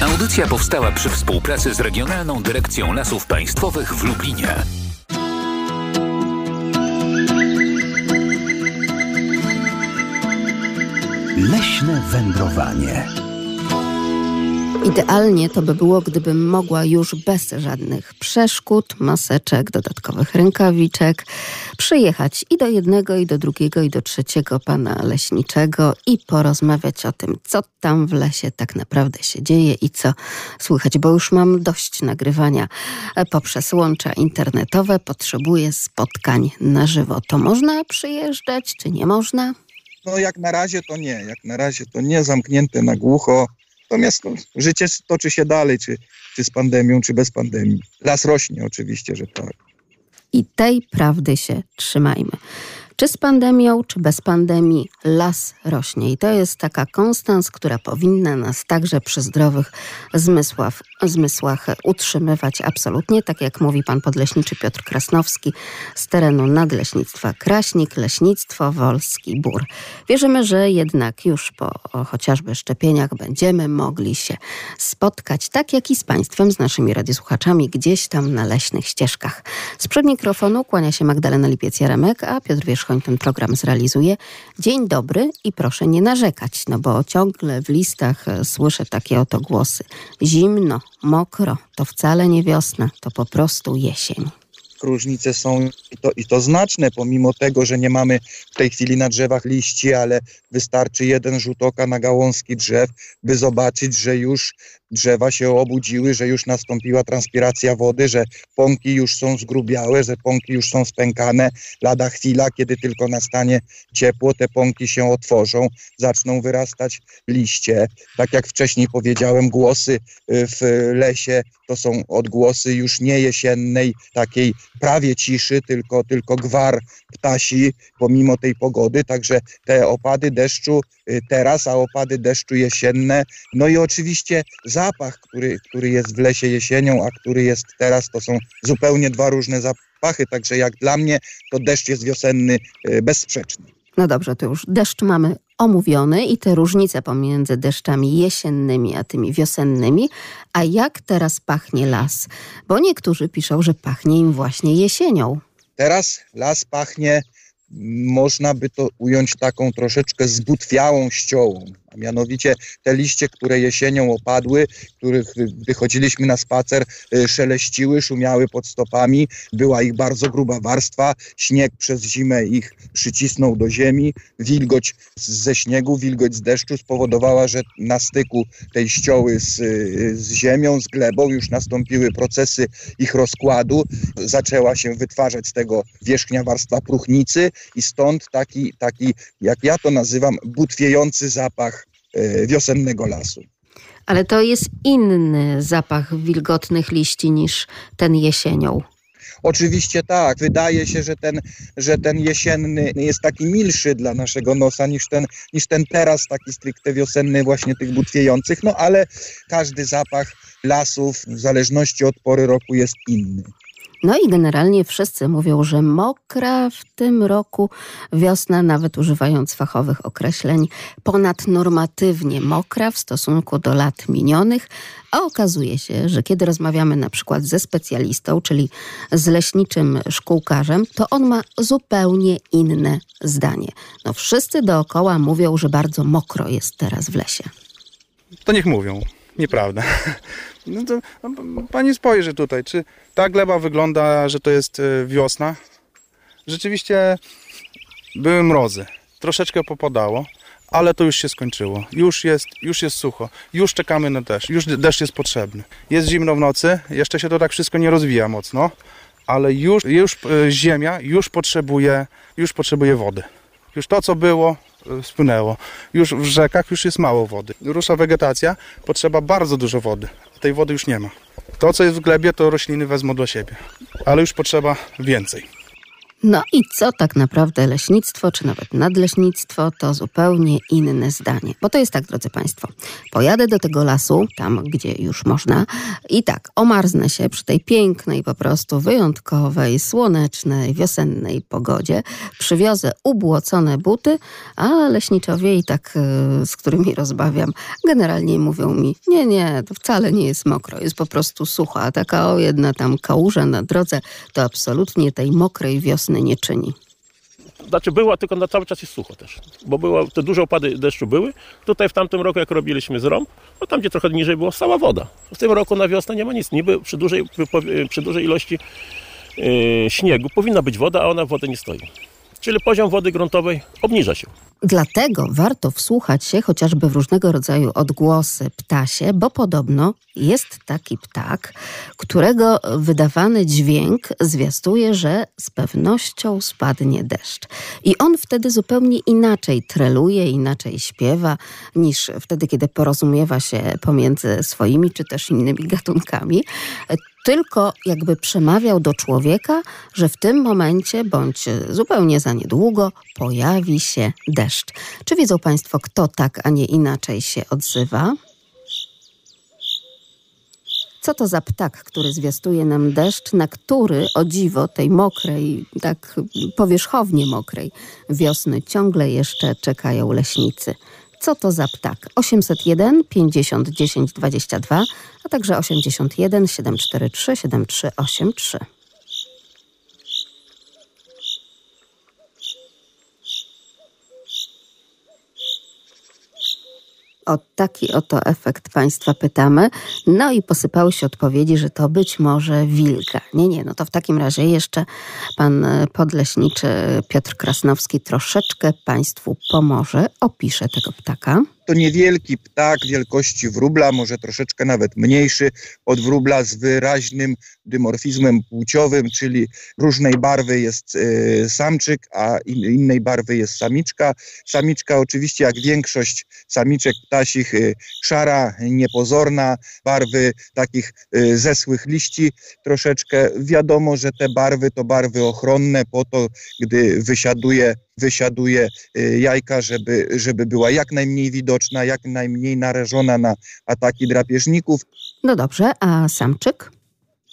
Audycja powstała przy współpracy z Regionalną Dyrekcją Lasów Państwowych w Lublinie. Leśne wędrowanie. Idealnie to by było, gdybym mogła już bez żadnych przeszkód, maseczek, dodatkowych rękawiczek przyjechać i do jednego, i do drugiego, i do trzeciego pana leśniczego i porozmawiać o tym, co tam w lesie tak naprawdę się dzieje i co słychać, bo już mam dość nagrywania poprzez łącza internetowe, potrzebuję spotkań na żywo. To można przyjeżdżać, czy nie można? No jak na razie to nie, jak na razie to nie, zamknięte na głucho. Natomiast no, życie toczy się dalej, czy, czy z pandemią, czy bez pandemii. Las rośnie oczywiście, że tak. I tej prawdy się trzymajmy. Czy z pandemią, czy bez pandemii, las rośnie. I to jest taka konstans, która powinna nas także przy zdrowych zmysłach, zmysłach utrzymywać absolutnie, tak jak mówi pan podleśniczy Piotr Krasnowski z terenu Nadleśnictwa Kraśnik, Leśnictwo Wolski Bór. Wierzymy, że jednak już po chociażby szczepieniach będziemy mogli się spotkać, tak jak i z państwem, z naszymi radiosłuchaczami, gdzieś tam na leśnych ścieżkach. Sprzed mikrofonu kłania się Magdalena Lipiec-Jaremek, a Piotr Wierzch Wierzchoń ten program zrealizuje. Dzień dobry i proszę nie narzekać, no bo ciągle w listach e, słyszę takie oto głosy. Zimno, mokro, to wcale nie wiosna, to po prostu jesień różnice są i to, i to znaczne, pomimo tego, że nie mamy w tej chwili na drzewach liści, ale wystarczy jeden rzut oka na gałązki drzew, by zobaczyć, że już drzewa się obudziły, że już nastąpiła transpiracja wody, że pąki już są zgrubiałe, że pąki już są spękane. Lada chwila, kiedy tylko nastanie ciepło, te pąki się otworzą, zaczną wyrastać liście. Tak jak wcześniej powiedziałem, głosy y, w lesie to są odgłosy już nie jesiennej, takiej prawie ciszy, tylko, tylko gwar ptasi pomimo tej pogody. Także te opady deszczu teraz, a opady deszczu jesienne. No i oczywiście zapach, który, który jest w lesie jesienią, a który jest teraz, to są zupełnie dwa różne zapachy. Także jak dla mnie to deszcz jest wiosenny y, bezsprzeczny. No dobrze, to już deszcz mamy omówiony i te różnice pomiędzy deszczami jesiennymi a tymi wiosennymi. A jak teraz pachnie las? Bo niektórzy piszą, że pachnie im właśnie jesienią. Teraz las pachnie, można by to ująć taką troszeczkę zbutwiałą ściołą a mianowicie te liście, które jesienią opadły, których gdy chodziliśmy na spacer, y, szeleściły, szumiały pod stopami, była ich bardzo gruba warstwa, śnieg przez zimę ich przycisnął do ziemi, wilgoć ze śniegu, wilgoć z deszczu spowodowała, że na styku tej ścioły z, y, z ziemią, z glebą już nastąpiły procesy ich rozkładu, zaczęła się wytwarzać z tego wierzchnia warstwa próchnicy i stąd taki, taki jak ja to nazywam, butwiejący zapach wiosennego lasu. Ale to jest inny zapach wilgotnych liści niż ten jesienią. Oczywiście tak. Wydaje się, że ten, że ten jesienny jest taki milszy dla naszego nosa niż ten, niż ten teraz taki stricte wiosenny właśnie tych butwiejących, no ale każdy zapach lasów w zależności od pory roku jest inny. No i generalnie wszyscy mówią, że mokra w tym roku wiosna, nawet używając fachowych określeń, ponadnormatywnie mokra w stosunku do lat minionych, a okazuje się, że kiedy rozmawiamy na przykład ze specjalistą, czyli z leśniczym szkółkarzem, to on ma zupełnie inne zdanie. No wszyscy dookoła mówią, że bardzo mokro jest teraz w lesie. To niech mówią. Nieprawda. No to no, pani spojrzy tutaj, czy ta gleba wygląda, że to jest e, wiosna? Rzeczywiście były mrozy. Troszeczkę popadało, ale to już się skończyło. Już jest, już jest sucho. Już czekamy na deszcz. Już deszcz jest potrzebny. Jest zimno w nocy. Jeszcze się to tak wszystko nie rozwija mocno, ale już, już e, ziemia już potrzebuje, już potrzebuje wody. Już to, co było, spłynęło. Już w rzekach już jest mało wody. Rusza wegetacja, potrzeba bardzo dużo wody. Tej wody już nie ma. To, co jest w glebie, to rośliny wezmą do siebie. Ale już potrzeba więcej. No i co tak naprawdę leśnictwo, czy nawet nadleśnictwo, to zupełnie inne zdanie. Bo to jest tak, drodzy Państwo, pojadę do tego lasu, tam gdzie już można, i tak, omarznę się przy tej pięknej, po prostu wyjątkowej, słonecznej, wiosennej pogodzie, przywiozę ubłocone buty, a leśniczowie i tak, e, z którymi rozbawiam, generalnie mówią mi, nie, nie, to wcale nie jest mokro, jest po prostu sucho, a taka o jedna tam kałuża na drodze, to absolutnie tej mokrej wiosny nie czyni. Znaczy była, tylko na cały czas jest sucho też. Bo było, te duże opady deszczu były. Tutaj w tamtym roku, jak robiliśmy zrąb, no tam gdzie trochę niżej było, stała woda. W tym roku na wiosnę nie ma nic. Niby przy dużej, przy dużej ilości yy, śniegu powinna być woda, a ona w wodę nie stoi. Czyli poziom wody gruntowej obniża się. Dlatego warto wsłuchać się chociażby w różnego rodzaju odgłosy ptasie, bo podobno jest taki ptak, którego wydawany dźwięk zwiastuje, że z pewnością spadnie deszcz. I on wtedy zupełnie inaczej treluje, inaczej śpiewa niż wtedy, kiedy porozumiewa się pomiędzy swoimi czy też innymi gatunkami tylko jakby przemawiał do człowieka, że w tym momencie bądź zupełnie za niedługo pojawi się deszcz. Czy wiedzą Państwo, kto tak, a nie inaczej się odzywa? Co to za ptak, który zwiastuje nam deszcz, na który, o dziwo, tej mokrej, tak powierzchownie mokrej wiosny ciągle jeszcze czekają leśnicy? Co to za ptak? 801 50 10 22, a także 81 743 7383. O taki oto efekt Państwa pytamy. No i posypały się odpowiedzi, że to być może wilka. Nie, nie, no to w takim razie jeszcze pan podleśniczy Piotr Krasnowski troszeczkę Państwu pomoże, opisze tego ptaka to niewielki ptak wielkości wróbla, może troszeczkę nawet mniejszy od wróbla z wyraźnym dymorfizmem płciowym, czyli różnej barwy jest y, samczyk, a in, innej barwy jest samiczka. Samiczka oczywiście jak większość samiczek ptasich y, szara, niepozorna, barwy takich y, zesłych liści troszeczkę. Wiadomo, że te barwy to barwy ochronne po to, gdy wysiaduje wysiaduje y, jajka, żeby, żeby była jak najmniej widoczna, jak najmniej narażona na ataki drapieżników. No dobrze, a samczyk?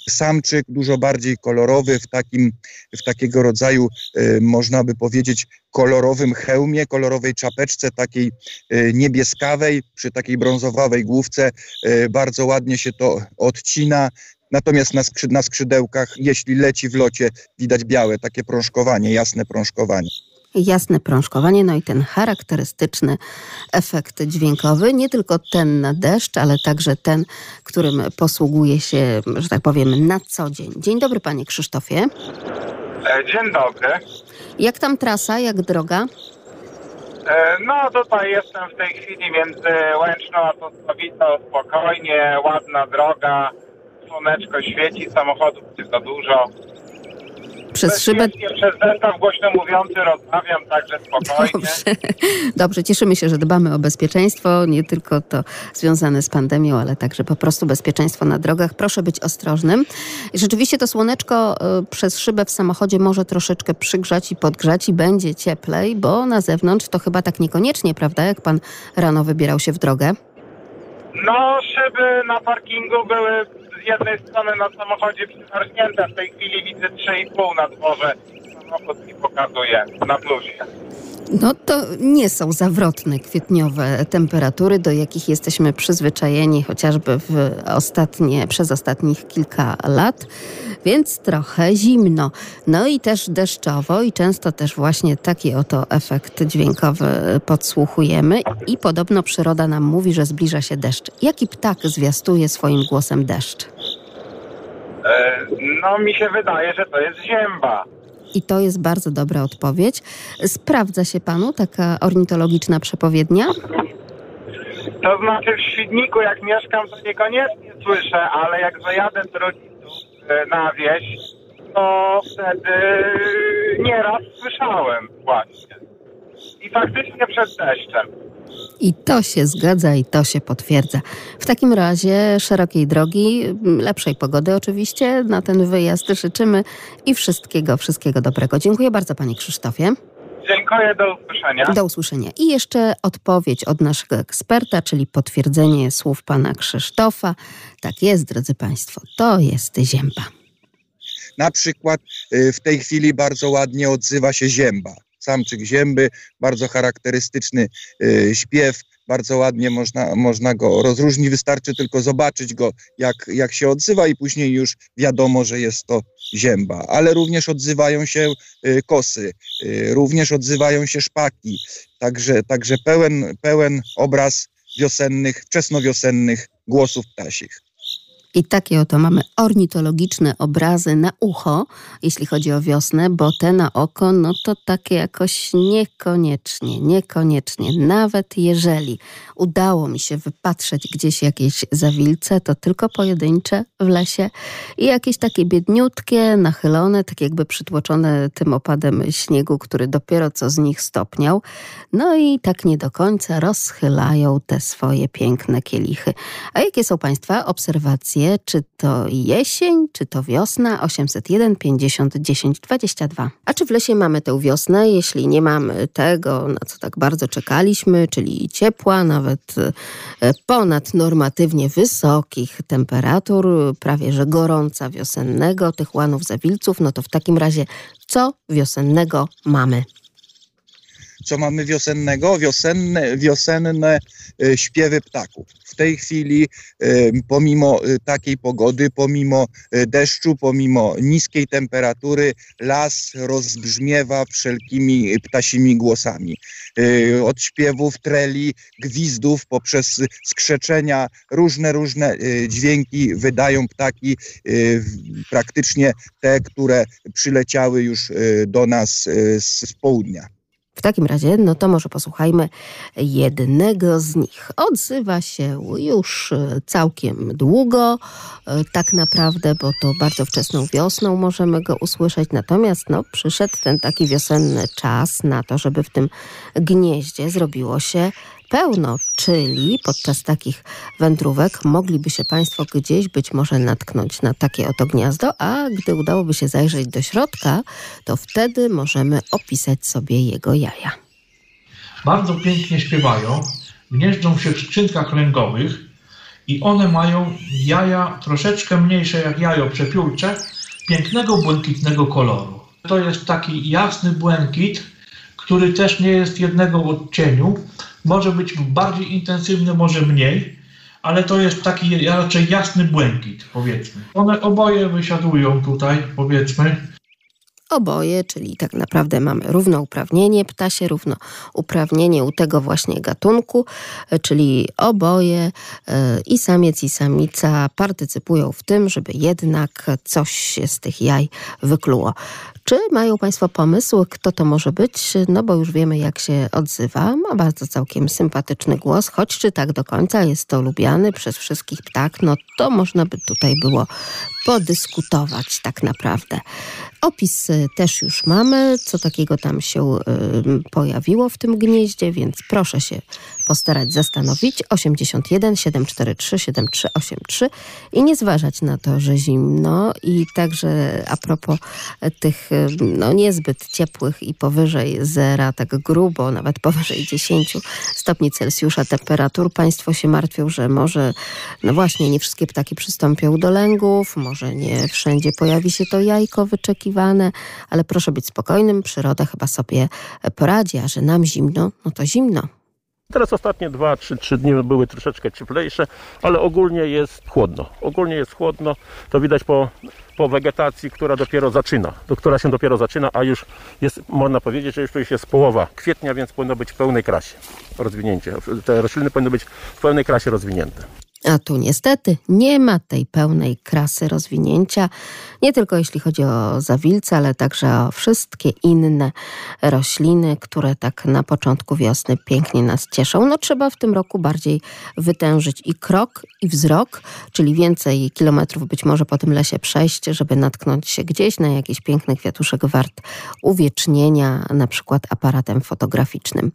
samczyk dużo bardziej kolorowy, w, takim, w takiego rodzaju, y, można by powiedzieć, kolorowym hełmie, kolorowej czapeczce, takiej y, niebieskawej, przy takiej brązowawej główce. Bardzo ładnie się to odcina. Natomiast na, na skrzydełkach, jeśli leci w locie, widać białe, takie prążkowanie, jasne prążkowanie jasne prążkowanie, no i ten charakterystyczny efekt dźwiękowy, nie tylko ten na deszcz, ale także ten, którym posługuje się, że tak powiem, na co dzień. Dzień dobry, panie Krzysztofie. E, dzień dobry. Jak tam trasa, jak droga? E, no tutaj jestem w tej chwili między Łęczną a Tosłowicą, spokojnie, ładna droga, słoneczko świeci, samochodów jest za dużo przez szybę. Przez zestaw głośno mówiący rozmawiam, także spokojnie. Dobrze. Dobrze, cieszymy się, że dbamy o bezpieczeństwo, nie tylko to związane z pandemią, ale także po prostu bezpieczeństwo na drogach. Proszę być ostrożnym. Rzeczywiście to słoneczko y, przez szybę w samochodzie może troszeczkę przygrzać i podgrzać i będzie cieplej, bo na zewnątrz to chyba tak niekoniecznie, prawda, jak pan rano wybierał się w drogę? No, szyby na parkingu były jednej strony na samochodzie przymarznięte. W tej chwili widzę 3,5 na dworze. Samochód mi pokazuje na plusie. No to nie są zawrotne kwietniowe temperatury, do jakich jesteśmy przyzwyczajeni chociażby w ostatnie, przez ostatnich kilka lat, więc trochę zimno. No i też deszczowo i często też właśnie taki oto efekt dźwiękowy podsłuchujemy i podobno przyroda nam mówi, że zbliża się deszcz. Jaki ptak zwiastuje swoim głosem deszcz? E, no mi się wydaje, że to jest zięba. I to jest bardzo dobra odpowiedź. Sprawdza się panu taka ornitologiczna przepowiednia? To znaczy w Świdniku jak mieszkam, to niekoniecznie słyszę, ale jak zajadę z rodziców e, na wieś, to wtedy nieraz słyszałem właśnie. I faktycznie przed deszczem. I to się zgadza i to się potwierdza. W takim razie szerokiej drogi, lepszej pogody oczywiście na ten wyjazd życzymy i wszystkiego, wszystkiego dobrego. Dziękuję bardzo Panie Krzysztofie. Dziękuję, do usłyszenia. Do usłyszenia. I jeszcze odpowiedź od naszego eksperta, czyli potwierdzenie słów Pana Krzysztofa. Tak jest, drodzy Państwo, to jest zięba. Na przykład y, w tej chwili bardzo ładnie odzywa się zięba. Samczyk zięby, bardzo charakterystyczny y, śpiew, bardzo ładnie można, można go rozróżnić. Wystarczy tylko zobaczyć go, jak, jak się odzywa, i później już wiadomo, że jest to zięba. Ale również odzywają się y, kosy, y, również odzywają się szpaki. Także, także pełen, pełen obraz wiosennych, wczesnowiosennych głosów ptasich. I takie oto mamy ornitologiczne obrazy na ucho, jeśli chodzi o wiosnę, bo te na oko, no to takie jakoś niekoniecznie, niekoniecznie. Nawet jeżeli udało mi się wypatrzeć gdzieś jakieś zawilce, to tylko pojedyncze w lesie i jakieś takie biedniutkie, nachylone, tak jakby przytłoczone tym opadem śniegu, który dopiero co z nich stopniał. No i tak nie do końca rozchylają te swoje piękne kielichy. A jakie są Państwa obserwacje? Czy to jesień, czy to wiosna 801 50 10 22. A czy w lesie mamy tę wiosnę? Jeśli nie mamy tego, na co tak bardzo czekaliśmy, czyli ciepła, nawet e, ponadnormatywnie wysokich temperatur, prawie że gorąca wiosennego, tych łanów zawilców, no to w takim razie co wiosennego mamy? Co mamy wiosennego? Wiosenne, wiosenne e, śpiewy ptaków. W tej chwili, e, pomimo e, takiej pogody, pomimo deszczu, pomimo niskiej temperatury, las rozbrzmiewa wszelkimi ptasimi głosami. Od śpiewów, treli, gwizdów, poprzez skrzeczenia, różne, różne dźwięki wydają ptaki, praktycznie te, które przyleciały już do nas z południa. W takim razie, no to może posłuchajmy jednego z nich. Odzywa się już e, całkiem długo, e, tak naprawdę, bo to bardzo wczesną wiosną możemy go usłyszeć. Natomiast no, przyszedł ten taki wiosenny czas na to, żeby w tym gnieździe zrobiło się pełno, czyli podczas takich wędrówek mogliby się Państwo gdzieś być może natknąć na takie oto gniazdo, a gdy udałoby się zajrzeć do środka, to wtedy możemy opisać sobie jego jaja. Bardzo pięknie śpiewają, gnieżdżą się w skrzynkach ręgowych i one mają jaja troszeczkę mniejsze jak jajo przepiórcze, pięknego błękitnego koloru. To jest taki jasny błękit, który też nie jest jednego odcieniu, może być bardziej intensywny, może mniej, ale to jest taki raczej jasny błękit, powiedzmy. One oboje wysiadują tutaj, powiedzmy. Oboje, czyli tak naprawdę mamy równouprawnienie ptasie, równouprawnienie u tego właśnie gatunku, czyli oboje e, i samiec i samica partycypują w tym, żeby jednak coś się z tych jaj wykluło. Czy mają Państwo pomysł, kto to może być? No bo już wiemy, jak się odzywa. Ma bardzo całkiem sympatyczny głos, choć czy tak do końca jest to lubiany przez wszystkich ptak, no to można by tutaj było podyskutować tak naprawdę. Opis y, też już mamy, co takiego tam się y, pojawiło w tym gnieździe, więc proszę się postarać zastanowić. 81 743 7383 i nie zważać na to, że zimno. I także a propos tych y, no, niezbyt ciepłych i powyżej zera, tak grubo, nawet powyżej 10 stopni Celsjusza temperatur, Państwo się martwią, że może, no właśnie, nie wszystkie ptaki przystąpią do lęgów, może nie wszędzie pojawi się to jajko wyczekiwane, ale proszę być spokojnym, przyroda chyba sobie poradzi, a że nam zimno, no to zimno. Teraz ostatnie 2-3 dni były troszeczkę cieplejsze, ale ogólnie jest chłodno. Ogólnie jest chłodno, to widać po, po wegetacji, która dopiero zaczyna, do która się dopiero zaczyna, a już jest, można powiedzieć, że już to już jest połowa kwietnia, więc powinno być w pełnej krasie rozwinięcie. Te rośliny powinny być w pełnej krasie rozwinięte. A tu niestety nie ma tej pełnej krasy rozwinięcia, nie tylko jeśli chodzi o zawilce, ale także o wszystkie inne rośliny, które tak na początku wiosny pięknie nas cieszą. No trzeba w tym roku bardziej wytężyć i krok, i wzrok, czyli więcej kilometrów być może po tym lesie przejść, żeby natknąć się gdzieś na jakiś piękny kwiatuszek wart uwiecznienia, na przykład aparatem fotograficznym.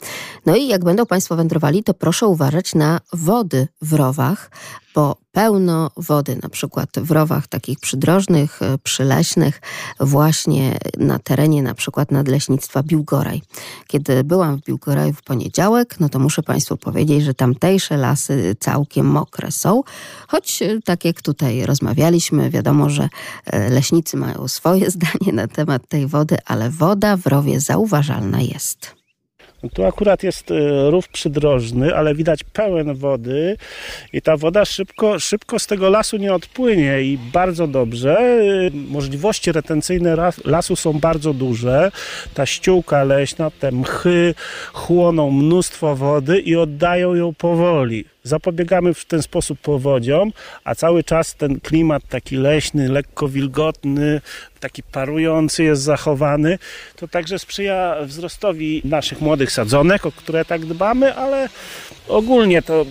No i jak będą Państwo wędrowali, to proszę uważać na wody w rowach, bo pełno wody, na przykład w rowach takich przydrożnych, e, przyleśnych, właśnie na terenie na przykład nadleśnictwa Biłgoraj. Kiedy byłam w Biłgoraju w poniedziałek, no to muszę Państwu powiedzieć, że tamtejsze lasy całkiem mokre są, choć e, tak jak tutaj rozmawialiśmy, wiadomo, że e, leśnicy mają swoje zdanie na temat tej wody, ale woda w rowie zauważalna jest. Tu akurat jest e, rów przydrożny, ale widać pełen wody i ta woda szybko, szybko z tego lasu nie odpłynie i bardzo dobrze. E, możliwości retencyjne lasu są bardzo duże. Ta ściółka leśna, te mchy chłoną mnóstwo wody i oddają ją powoli zapobiegamy w ten sposób powodziom, a cały czas ten klimat taki leśny, lekko wilgotny, taki parujący jest zachowany, to także sprzyja wzrostowi naszych młodych sadzonek, o które tak dbamy, ale ogólnie to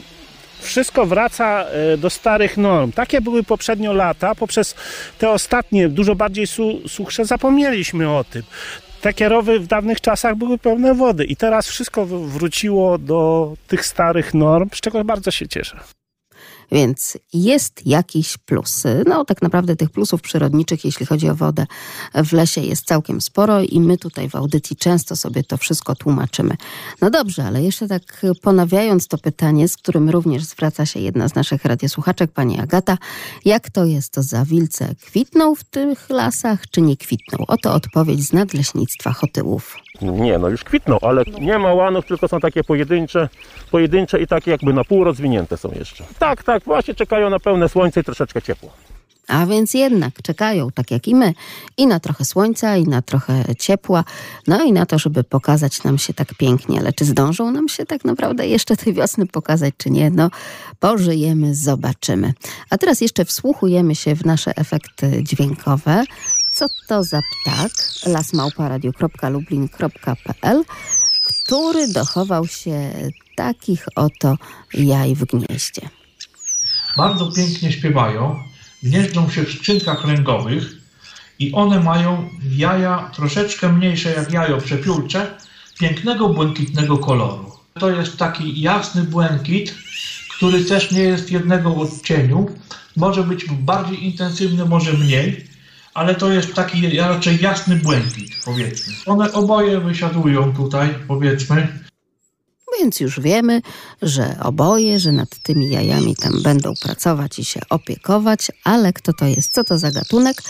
wszystko wraca e, do starych norm. Takie były poprzednio lata, poprzez te ostatnie, dużo bardziej suchsze, zapomnieliśmy o tym takie rowy w dawnych czasach były pełne wody i teraz wszystko wróciło do tych starych norm, z czego bardzo się cieszę. Więc jest jakiś plus. No tak naprawdę tych plusów przyrodniczych, jeśli chodzi o wodę w lesie jest całkiem sporo i my tutaj w audycji często sobie to wszystko tłumaczymy. No dobrze, ale jeszcze tak ponawiając to pytanie, z którym również zwraca się jedna z naszych radiosłuchaczek, pani Agata, jak to jest to za wilce? Kwitną w tych lasach, czy nie kwitną? Oto odpowiedź z nadleśnictwa Chotyłów. Nie, no już kwitną, ale nie ma łanów, tylko są takie pojedyncze, pojedyncze i takie jakby na pół rozwinięte są jeszcze. Tak, tak, właśnie czekają na pełne słońce i troszeczkę ciepło. A więc jednak czekają, tak jak i my, i na trochę słońca, i na trochę ciepła, no i na to, żeby pokazać nam się tak pięknie. Ale czy zdążą nam się tak naprawdę jeszcze tej wiosny pokazać, czy nie? No, pożyjemy, zobaczymy. A teraz jeszcze wsłuchujemy się w nasze efekty dźwiękowe. Co to za ptak? lasmałparadio.lublin.pl który dochował się takich oto jaj w gnieździe. Bardzo pięknie śpiewają, gnieżdżą się w skrzynkach ręgowych i one mają jaja troszeczkę mniejsze jak jajo przepiórcze, pięknego błękitnego koloru. To jest taki jasny błękit, który też nie jest jednego odcieniu. Może być bardziej intensywny, może mniej ale to jest taki raczej jasny błękit, powiedzmy. One oboje wysiadują tutaj, powiedzmy. Więc już wiemy, że oboje, że nad tymi jajami tam będą pracować i się opiekować, ale kto to jest, co to za gatunek?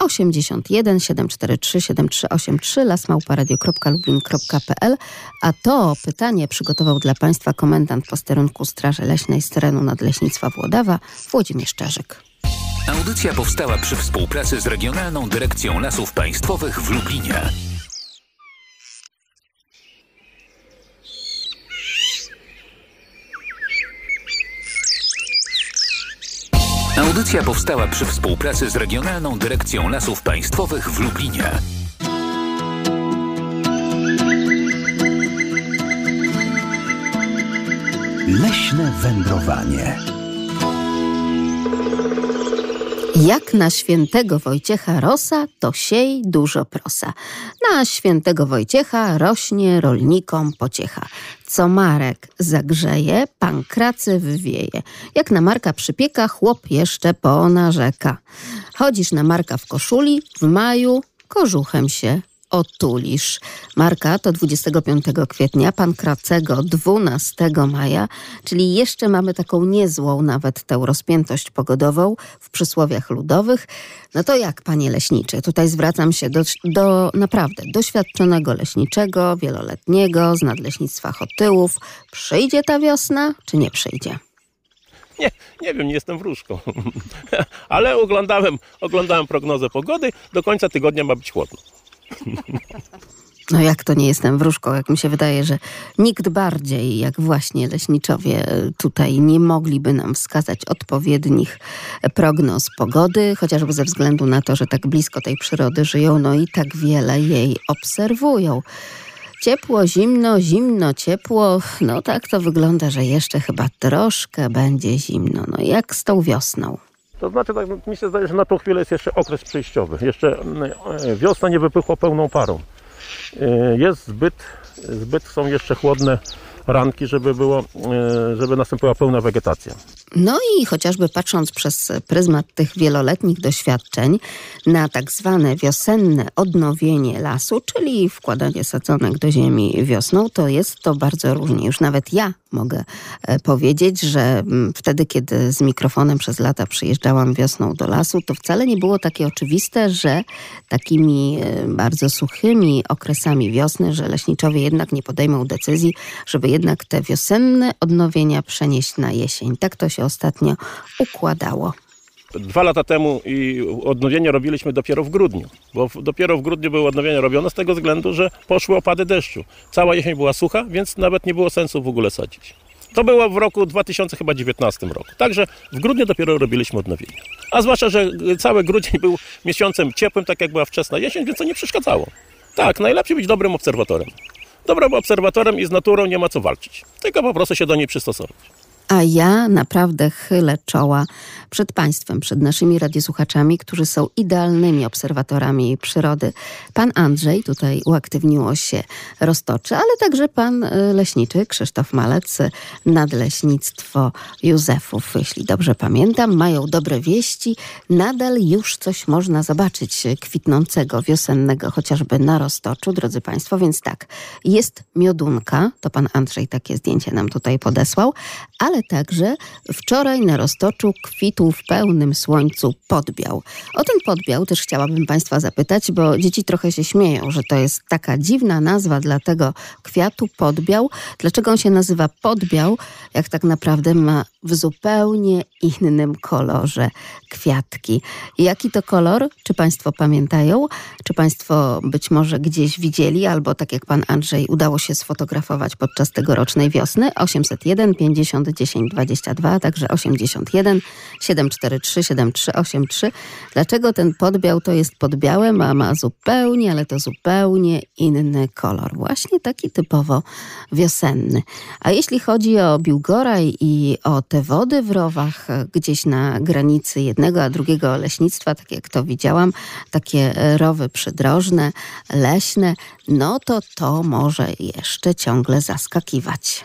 81 743 7383 lasmałparadio.lublin.pl A to pytanie przygotował dla Państwa komendant posterunku Straży Leśnej z terenu Nadleśnictwa Włodawa Włodzimierz Czerzyk. Audycja powstała przy współpracy z Regionalną Dyrekcją Lasów Państwowych w Lublinie. Audycja powstała przy współpracy z Regionalną Dyrekcją Lasów Państwowych w Lublinie. Leśne wędrowanie. Jak na świętego Wojciecha rosa, to siej dużo prosa. Na świętego Wojciecha rośnie rolnikom pociecha. Co Marek zagrzeje, pankracy wywieje. Jak na Marka przypieka, chłop jeszcze ponarzeka. Chodzisz na Marka w koszuli, w maju kożuchem się otulisz. Marka to 25 kwietnia, Pankracego 12 maja, czyli jeszcze mamy taką niezłą nawet tę rozpiętość pogodową w przysłowiach ludowych. No to jak, panie leśniczy? Tutaj zwracam się do, do naprawdę doświadczonego leśniczego, wieloletniego, z nadleśnictwa Chotyłów. Przyjdzie ta wiosna, czy nie przyjdzie? Nie, nie wiem, nie jestem wróżką. Ale oglądałem, oglądałem prognozę pogody. Do końca tygodnia ma być chłodno. No jak to nie jestem wróżką, jak mi się wydaje, że nikt bardziej jak właśnie leśniczowie tutaj nie mogliby nam wskazać odpowiednich prognoz pogody, chociażby ze względu na to, że tak blisko tej przyrody żyją, no i tak wiele jej obserwują. Ciepło, zimno, zimno, ciepło. No tak to wygląda, że jeszcze chyba troszkę będzie zimno. No jak z tą wiosną? To znaczy, tak mi się zdaje, że na tą chwilę jest jeszcze okres przejściowy. Jeszcze e, wiosna nie wypychła pełną parą. E, Jest zbyt, zbyt są jeszcze chłodne ranki, żeby, było, e, żeby nastąpiła pełna wegetacja. No i chociażby patrząc przez pryzmat tych wieloletnich doświadczeń na tak zwane wiosenne odnowienie lasu, czyli wkładanie sadzonek do ziemi wiosną, to jest to bardzo różnie. Już nawet ja mogę e, powiedzieć, że mm, wtedy, kiedy z mikrofonem przez lata przyjeżdżałam wiosną do lasu, to wcale nie było takie oczywiste, że takimi e, bardzo suchymi okresami wiosny, że leśniczowie jednak nie podejmą decyzji, żeby jednak te wiosenne odnowienia przenieść na jesień. Tak to się ostatnio układało. Dwa lata temu i odnowienie robiliśmy dopiero w grudniu, bo dopiero w grudniu były odnowienia robione z tego względu, że poszły opady deszczu. Cała jesień była sucha, więc nawet nie było sensu w ogóle sadzić. To było w roku 2019 roku. Także w grudniu dopiero robiliśmy odnowienia. A zwłaszcza, że cały grudzień był miesiącem ciepłym, tak jak była wczesna jesień, więc to nie przeszkadzało. Tak, najlepiej być dobrym obserwatorem. Dobrym obserwatorem i z naturą nie ma co walczyć, tylko po prostu się do niej przystosować. A ja naprawdę chylę czoła przed Państwem, przed naszymi radiosłuchaczami, którzy są idealnymi obserwatorami przyrody. Pan Andrzej, tutaj uaktywniło się roztoczy, ale także pan y, leśniczy Krzysztof Malec, Nadleśnictwo Józefów, jeśli dobrze pamiętam. Mają dobre wieści. Nadal już coś można zobaczyć kwitnącego, wiosennego, chociażby na roztoczu, drodzy Państwo. Więc tak, jest miodunka, to pan Andrzej takie zdjęcie nam tutaj podesłał, ale także wczoraj na roztoczu kwitł w pełnym słońcu podbiał. O ten podbiał też chciałabym Państwa zapytać, bo dzieci trochę się śmieją, że to jest taka dziwna nazwa dla tego kwiatu podbiał. Dlaczego on się nazywa podbiał, jak tak naprawdę ma w zupełnie innym kolorze kwiatki. Jaki to kolor? Czy Państwo pamiętają? Czy Państwo być może gdzieś widzieli, albo tak jak Pan Andrzej udało się sfotografować podczas tegorocznej wiosny? 801 50 10 22, a także 81 743 7383. Dlaczego ten podbiał to jest podbiałem, a ma zupełnie, ale to zupełnie inny kolor? Właśnie taki typowo wiosenny. A jeśli chodzi o Biłgoraj i o te wody w rowach e, gdzieś na granicy jednego a drugiego leśnictwa, tak jak to widziałam, takie e, rowy przydrożne, leśne, no to to może jeszcze ciągle zaskakiwać.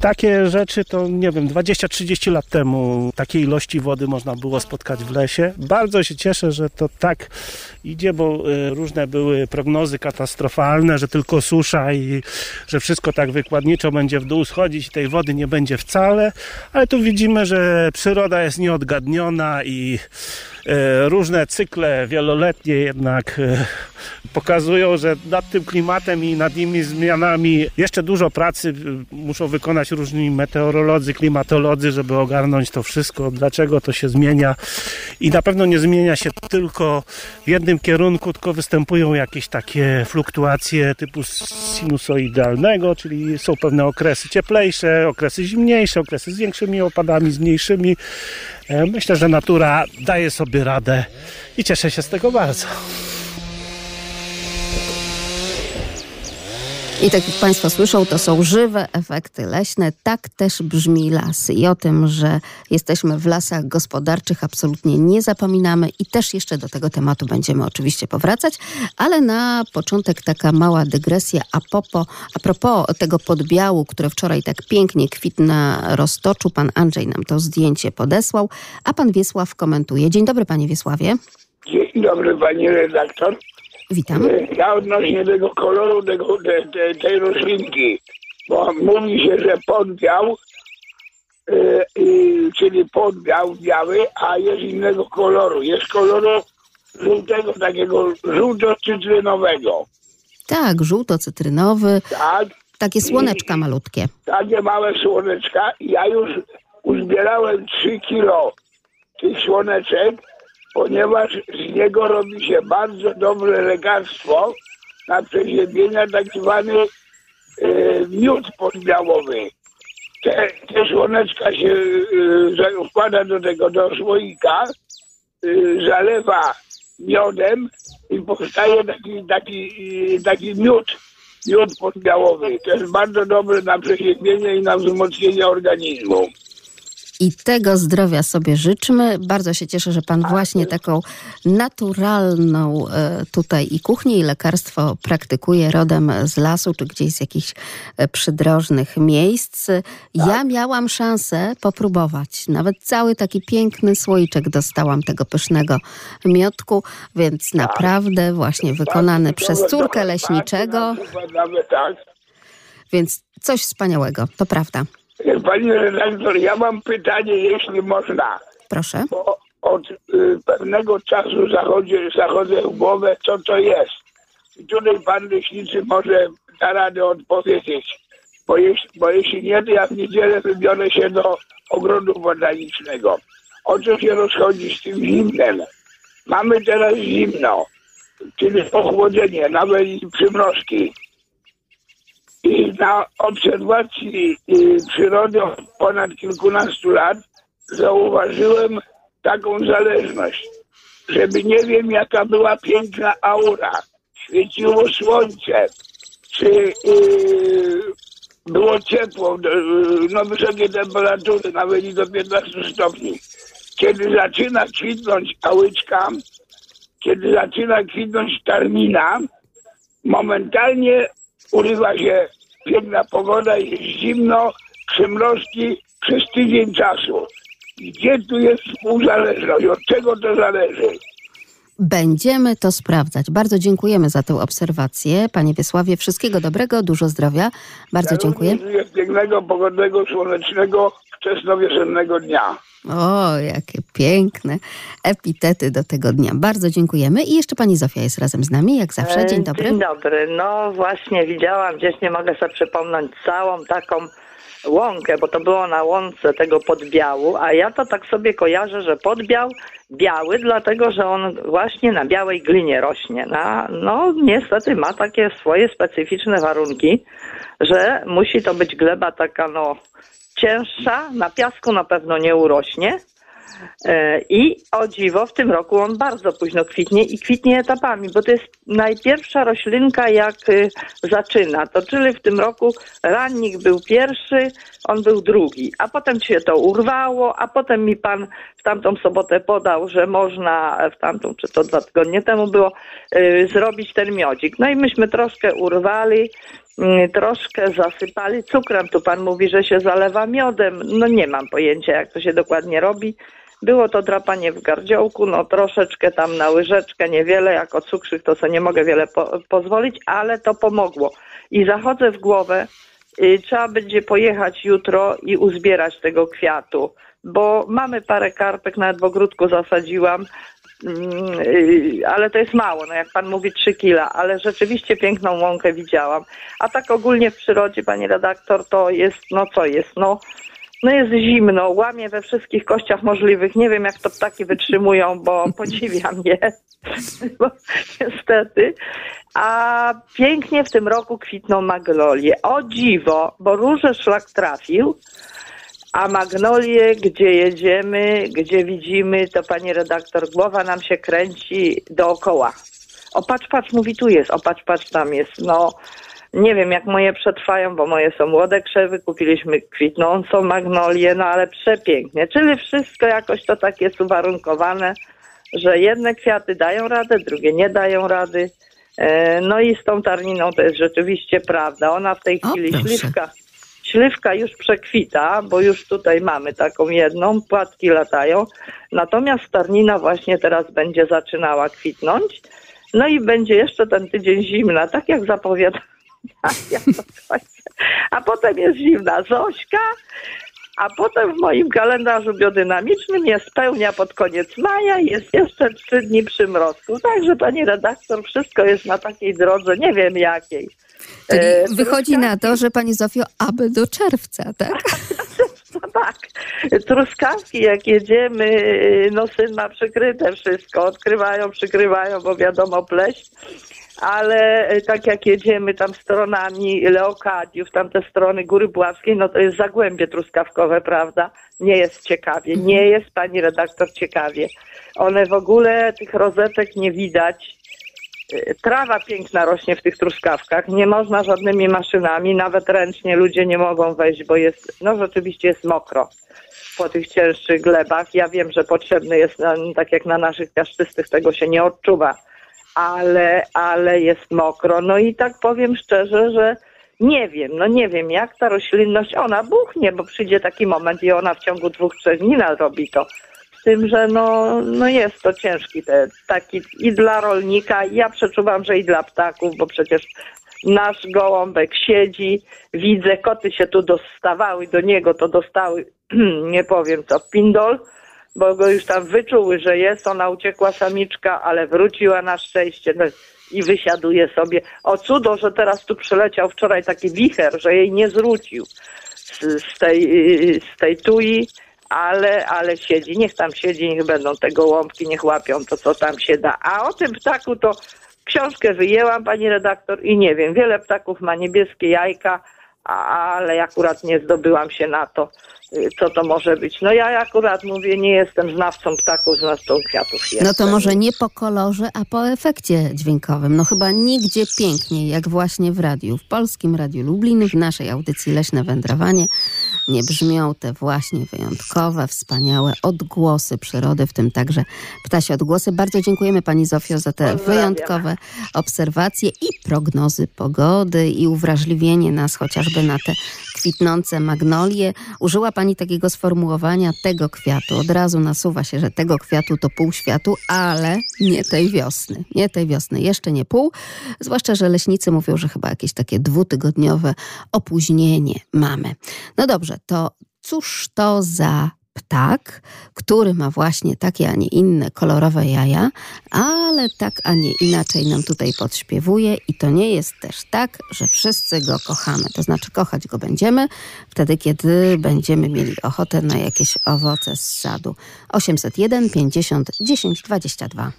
Takie rzeczy to nie wiem, 20-30 lat temu takiej ilości wody można było spotkać w lesie. Bardzo się cieszę, że to tak idzie, bo e, różne były prognozy katastrofalne, że tylko susza i że wszystko tak wykładniczo będzie w dół schodzić i tej wody nie będzie wcale, ale tu widzimy, że przyroda jest nieodgadniona i różne cykle wieloletnie jednak e, pokazują, że nad tym klimatem i nad nimi zmianami jeszcze dużo pracy e, muszą wykonać różni meteorolodzy, klimatolodzy, żeby ogarnąć to wszystko, dlaczego to się zmienia i na pewno nie zmienia się tylko w jednym kierunku, tylko występują jakieś takie fluktuacje typu sinusoidalnego, czyli są pewne okresy cieplejsze, okresy zimniejsze, okresy z większymi opadami, z mniejszymi. E, Myślę, że natura daje sobie radę i cieszę się z tego bardzo. I tak jak Państwo słyszą, to są żywe efekty leśne. Tak też brzmi las. I o tym, że jesteśmy w lasach gospodarczych, absolutnie nie zapominamy i też jeszcze do tego tematu będziemy oczywiście powracać. Ale na początek taka mała dygresja a, popo, a propos tego podbiału, które wczoraj tak pięknie kwitł na roztoczu. Pan Andrzej nam to zdjęcie podesłał, a pan Wiesław komentuje. Dzień dobry, panie Wiesławie. Dzień dobry pani redaktor. Witam. Ja odnośnie tego koloru tego, te, te, tej roślinki, bo mówi się, że podbiał, y, y, czyli podbiał biały, a jest innego koloru. Jest koloru żółtego, takiego żółto-cytrynowego. Tak, żółto-cytrynowy, Tak, takie słoneczka malutkie. takie małe słoneczka. Ja już uzbierałem 3 kilo tych słoneczek, ponieważ z niego robi się bardzo dobre lekarstwo na przeziębienia tak zwany e, miód podbiałowy. Te, te słoneczka się za- wkłada do tego, do słoika, e, zalewa miodem i powstaje taki, taki, taki miód, miód podbiałowy. To jest bardzo dobre na przeziębienie i na wzmocnienie organizmu. I tego zdrowia sobie życzmy. Bardzo się cieszę, że pan właśnie taką naturalną e, tutaj i kuchnię, i lekarstwo praktykuje rodem z lasu, czy gdzieś z jakichś e, przydrożnych miejsc. Ja miałam szansę popróbować. Nawet cały taki piękny słoiczek dostałam tego pysznego miodku, więc naprawdę właśnie wykonany przez córkę leśniczego, tak. więc coś wspaniałego, to prawda. Pani redaktor, ja mam pytanie, jeśli można. Proszę. Bo od y, pewnego czasu zachodzę, zachodzę w głowę, co to jest. I tutaj pan leśniczy może da radę odpowiedzieć. Bo jeśli, bo jeśli nie, to ja w niedzielę wybiorę się do ogrodu botanicznego. O co się rozchodzi z tym zimnem? Mamy teraz zimno, czyli ochłodzenie, nawet i przymrozki. I na obserwacji y, przyrody od ponad kilkunastu lat zauważyłem taką zależność, żeby nie wiem jaka była piękna aura, świeciło słońce, czy y, było ciepło, y, no wysokie temperatury, nawet i do 15 stopni. Kiedy zaczyna kwitnąć łyczka, kiedy zaczyna kwitnąć tarmina, momentalnie urywa się piękna pogoda, jest zimno, przymrozki przez tydzień czasu. Gdzie tu jest współzależność? Od czego to zależy? Będziemy to sprawdzać. Bardzo dziękujemy za tę obserwację. Panie Wiesławie, wszystkiego dobrego, dużo zdrowia. Bardzo dziękuję. pięknego, pogodnego, słonecznego, wczesnowiosennego dnia. O, jakie piękne epitety do tego dnia. Bardzo dziękujemy. I jeszcze pani Zofia jest razem z nami, jak zawsze. Dzień E, dobry. Dzień dobry. No właśnie widziałam gdzieś, nie mogę sobie przypomnieć, całą taką łąkę, bo to było na łące tego podbiału, a ja to tak sobie kojarzę, że podbiał biały, dlatego że on właśnie na białej glinie rośnie. Na, no niestety ma takie swoje specyficzne warunki, że musi to być gleba taka no cięższa, na piasku na pewno nie urośnie. E, I o dziwo, w tym roku on bardzo późno kwitnie i kwitnie etapami, bo to jest najpierwsza roślinka, jak y, zaczyna. To czyli w tym roku rannik był pierwszy, on był drugi, a potem się to urwało, a potem mi pan w tamtą sobotę podał, że można w tamtą, czy to dwa tygodnie temu było, y, zrobić ten miodzik. No i myśmy troszkę urwali, troszkę zasypali cukrem. Tu pan mówi, że się zalewa miodem. No nie mam pojęcia, jak to się dokładnie robi. Było to drapanie w gardziołku, no troszeczkę tam na łyżeczkę, niewiele, jako cukrzyk to sobie nie mogę wiele po- pozwolić, ale to pomogło. I zachodzę w głowę, y, trzeba będzie pojechać jutro i uzbierać tego kwiatu, bo mamy parę karpek, nawet w ogródku zasadziłam, Mm, ale to jest mało, no jak pan mówi 3 kila, ale rzeczywiście piękną łąkę widziałam. A tak ogólnie w przyrodzie, pani redaktor, to jest, no co jest, no, no jest zimno, łamie we wszystkich kościach możliwych. Nie wiem, jak to ptaki wytrzymują, bo podziwiam je, bo, niestety. A pięknie w tym roku kwitną magnolie. O dziwo, bo róże szlak trafił, a magnolie, gdzie jedziemy, gdzie widzimy, to pani redaktor, głowa nam się kręci dookoła. O patrz, mówi tu jest, o patrz, tam jest. No, nie wiem jak moje przetrwają, bo moje są młode krzewy, kupiliśmy kwitnącą magnolię, no ale przepięknie. Czyli wszystko jakoś to tak jest uwarunkowane, że jedne kwiaty dają radę, drugie nie dają rady. E, No i z tą tarniną to jest rzeczywiście prawda. Ona w tej O, chwili proszę. śliwka, śliwka już przekwita, bo już tutaj mamy taką jedną, płatki latają. Natomiast tarnina właśnie teraz będzie zaczynała kwitnąć. No i będzie jeszcze ten tydzień zimna, tak jak zapowiada. Jak to kończę. A potem jest zimna Zośka, a potem w moim kalendarzu biodynamicznym jest pełnia pod koniec maja i jest jeszcze trzy dni przymrozku. Także pani redaktor, wszystko jest na takiej drodze, nie wiem jakiej. Czyli E, wychodzi na to, że pani Zofio, aby do czerwca, tak? Tak. Truskawki, jak jedziemy, no syn ma przykryte wszystko. Odkrywają, przykrywają, bo wiadomo, pleść. ale e, tak jak jedziemy tam stronami Leokadiów, tamte strony Góry Bławskiej, no to jest zagłębie truskawkowe, prawda? Nie jest ciekawie, nie jest pani redaktor ciekawie. One w ogóle tych rozetek nie widać. E, Trawa piękna rośnie w tych truskawkach. Nie można żadnymi maszynami, nawet ręcznie ludzie nie mogą wejść, bo jest, no rzeczywiście jest mokro po tych cięższych glebach. Ja wiem, że potrzebny jest, no, tak jak na naszych piaszczystych, tego się nie odczuwa, ale, ale jest mokro. No i tak powiem szczerze, że nie wiem, no nie wiem, jak ta roślinność, ona buchnie, bo przyjdzie taki moment i ona w ciągu dwóch, trzech dni robi to. Tym, że no, no jest to ciężki te, taki i dla rolnika, ja przeczuwam, że i dla ptaków, bo przecież nasz gołąbek siedzi, widzę, koty się tu dostawały do niego, to dostały, nie powiem co, pindol, bo go już tam wyczuły, że jest, ona uciekła samiczka, ale wróciła na szczęście no, i wysiaduje sobie. O cudo, że teraz tu przyleciał wczoraj taki wicher, że jej nie zwrócił z, z, tej, z tej tui, ale, ale siedzi, niech tam siedzi, niech będą te gołąbki, niech łapią to, co tam się da. A o tym ptaku to książkę wyjęłam, pani redaktor, i nie wiem, wiele ptaków ma niebieskie jajka, ale akurat nie zdobyłam się na to, y, co to może być. No ja akurat mówię, nie jestem znawcą ptaków, znawcą kwiatów jestem. No to może nie po kolorze, a po efekcie dźwiękowym. No chyba nigdzie piękniej, jak właśnie w radiu, w Polskim Radiu Lublin, w naszej audycji Leśne Wędrowanie, nie brzmią te właśnie wyjątkowe, wspaniałe odgłosy przyrody, w tym także ptasie odgłosy. Bardzo dziękujemy Pani Zofio za te wyjątkowe obserwacje i prognozy pogody i uwrażliwienie nas chociażby na te kwitnące magnolie. Użyła Pani takiego sformułowania tego kwiatu. Od razu nasuwa się, że tego kwiatu to pół światu, ale nie tej wiosny. Nie tej wiosny, jeszcze nie pół. Zwłaszcza, że leśnicy mówią, że chyba jakieś takie dwutygodniowe opóźnienie mamy. No dobrze, to cóż to za ptak, który ma właśnie takie, a nie inne kolorowe jaja, ale tak, a nie inaczej nam tutaj podśpiewuje i to nie jest też tak, że wszyscy go kochamy. To znaczy kochać go będziemy wtedy, kiedy będziemy mieli ochotę na jakieś owoce z sadu. 801 50 10 22.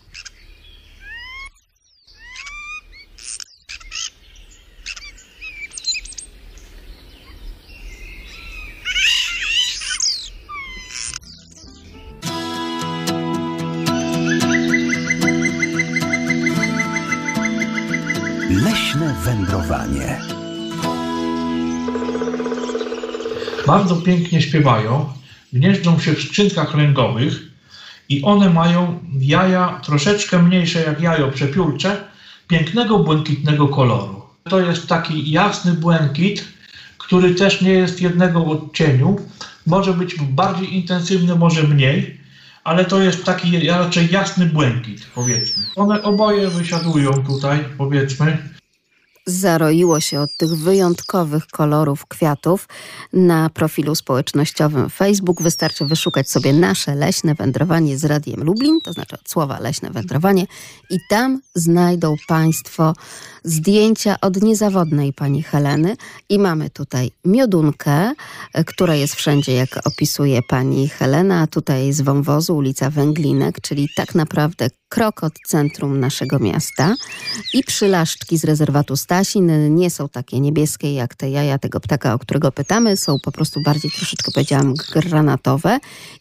wędrowanie. Bardzo pięknie śpiewają, gnieżdżą się w skrzynkach ręgowych i one mają jaja troszeczkę mniejsze jak jajo przepiórcze, pięknego błękitnego koloru. To jest taki jasny błękit, który też nie jest jednego odcieniu. Może być bardziej intensywny, może mniej, ale to jest taki raczej jasny błękit, powiedzmy. One oboje wysiadują tutaj, powiedzmy. Zaroiło się od tych wyjątkowych kolorów kwiatów na profilu społecznościowym Facebook. Wystarczy wyszukać sobie nasze leśne wędrowanie z Radiem Lublin, to znaczy od słowa leśne wędrowanie i tam znajdą Państwo zdjęcia od niezawodnej pani Heleny i mamy tutaj miodunkę, e, która jest wszędzie, jak opisuje pani Helena, tutaj z wąwozu ulica Węglinek, czyli tak naprawdę krok od centrum naszego miasta i przylaszczki z rezerwatu Stasin nie są takie niebieskie jak te jaja tego ptaka, o którego pytamy, są po prostu bardziej troszeczkę powiedziałam granatowe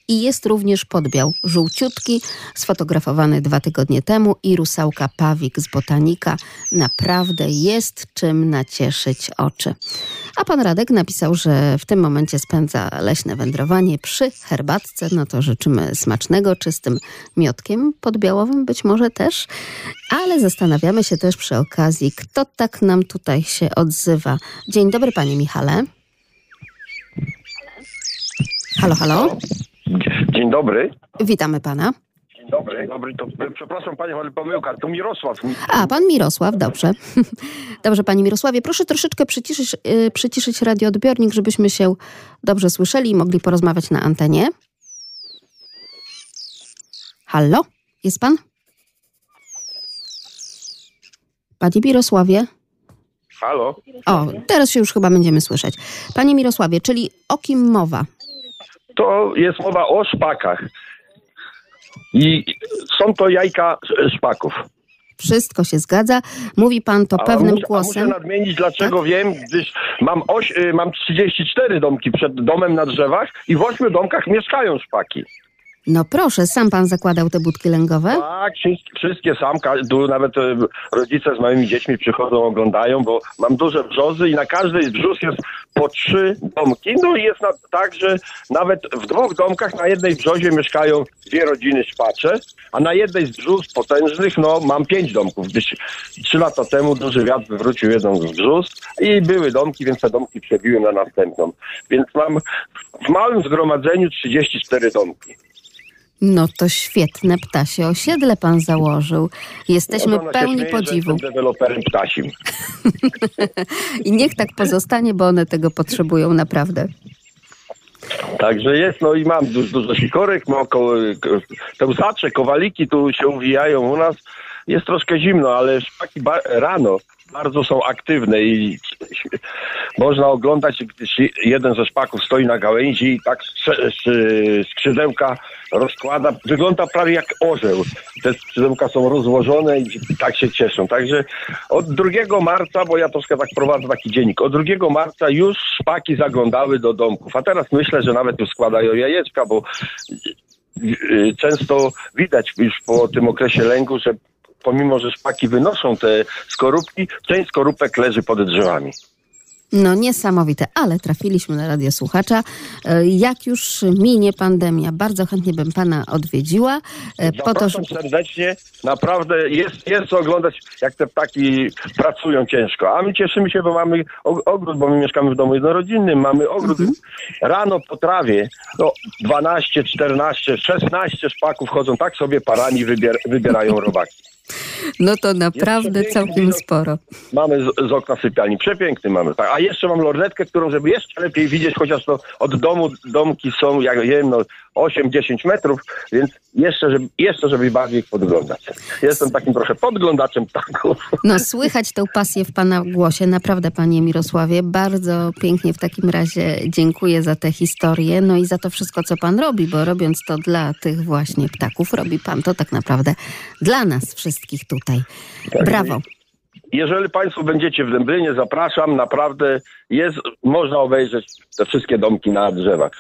i jest również podbiał żółciutki, sfotografowany dwa tygodnie temu i rusałka Pawik z Botanika. Naprawdę jest czym nacieszyć oczy. A pan Radek napisał, że w tym momencie spędza leśne wędrowanie przy herbatce. No to życzymy smacznego, czystym miodkiem podbiałowym być może też. Ale zastanawiamy się też przy okazji, kto tak nam tutaj się odzywa. Dzień dobry, panie Michale. Halo, halo. Dzień dobry. Witamy pana. Dzień dobry. Dzień dobry. To, przepraszam panią, ale pomyłka. To Mirosław. A, pan Mirosław, dobrze. Dobrze, panie Mirosławie, proszę troszeczkę przyciszyć, yy, przyciszyć radioodbiornik, żebyśmy się dobrze słyszeli i mogli porozmawiać na antenie. Halo? Jest pan? Panie Mirosławie? Halo? O, teraz się już chyba będziemy słyszeć. Panie Mirosławie, czyli o kim mowa? To jest mowa o szpakach. I są to jajka szpaków. wszystko się zgadza. Mówi pan to A pewnym muszę, a głosem. Tak. muszę nadmienić, dlaczego wiem, gdyż mam, oś, y, mam 34 domki przed domem na drzewach i w ośmiu domkach mieszkają szpaki. No proszę, sam pan zakładał te budki lęgowe? Tak, wszystkie, wszystkie sam, nawet e, rodzice z małymi dziećmi przychodzą, oglądają, bo mam duże brzozy i na każdej z brzus jest po trzy domki. No i jest na, tak, że nawet w dwóch domkach na jednej brzozie mieszkają dwie rodziny szpacze, a na jednej z brzus potężnych, no mam pięć domków, gdyż trzy lata temu duży wiatr wywrócił jedną z brzus i były domki, więc te domki przebiłem na następną. Więc mam w małym zgromadzeniu 34 domki. No to świetne ptasie osiedle pan założył. Jesteśmy No pełni śmieje, podziwu. Jestem deweloperem ptasim. I niech tak pozostanie, bo one tego potrzebują naprawdę. Także jest, no i mam dużo, dużo sikorek, mam ko- pełzacze, kowaliki tu się uwijają u nas. Jest troszkę zimno, ale szpaki ba- rano bardzo są aktywne i można oglądać, gdyż jeden ze szpaków stoi na gałęzi i tak skrzydełka rozkłada. Wygląda prawie jak orzeł. Te skrzydełka są rozłożone i tak się cieszą. Także od 2 marca, bo ja troszkę tak prowadzę taki dziennik, od 2 marca już szpaki zaglądały do domków. A teraz myślę, że nawet już składają jajeczka, bo y, często widać już po tym okresie lęgu, że pomimo, że szpaki wynoszą te skorupki, część skorupek leży pod drzewami. No niesamowite, ale trafiliśmy na radiosłuchacza. E, Jak już minie pandemia, bardzo chętnie bym pana odwiedziła. e, Po to, Zapraszam serdecznie. Naprawdę jest, jest co oglądać, jak te ptaki pracują ciężko. A my cieszymy się, bo mamy og- ogród, bo my mieszkamy w domu jednorodzinnym. Mamy ogród rano po trawie. No 12, 14, 16 szpaków chodzą tak sobie parami, wybier- wybierają robaki. No to naprawdę całkiem widok. sporo. Mamy z, z okna sypialni. Przepiękny mamy. Tak. A jeszcze mam lornetkę, którą, żeby jeszcze lepiej widzieć, chociaż to od domu domki są, jak wiem, no 8-10 metrów, więc jeszcze żeby, jeszcze, żeby bardziej ich podglądać. Jestem takim trochę podglądaczem ptaków. No słychać tę pasję w pana głosie, naprawdę panie Mirosławie. Bardzo pięknie w takim razie dziękuję za tę historię, no i za to wszystko, co pan robi, bo robiąc to dla tych właśnie ptaków, robi pan to tak naprawdę dla nas wszystkich tutaj. Brawo. Jeżeli Państwo będziecie w Dęblinie, zapraszam. Naprawdę jest, można obejrzeć te wszystkie domki na drzewach.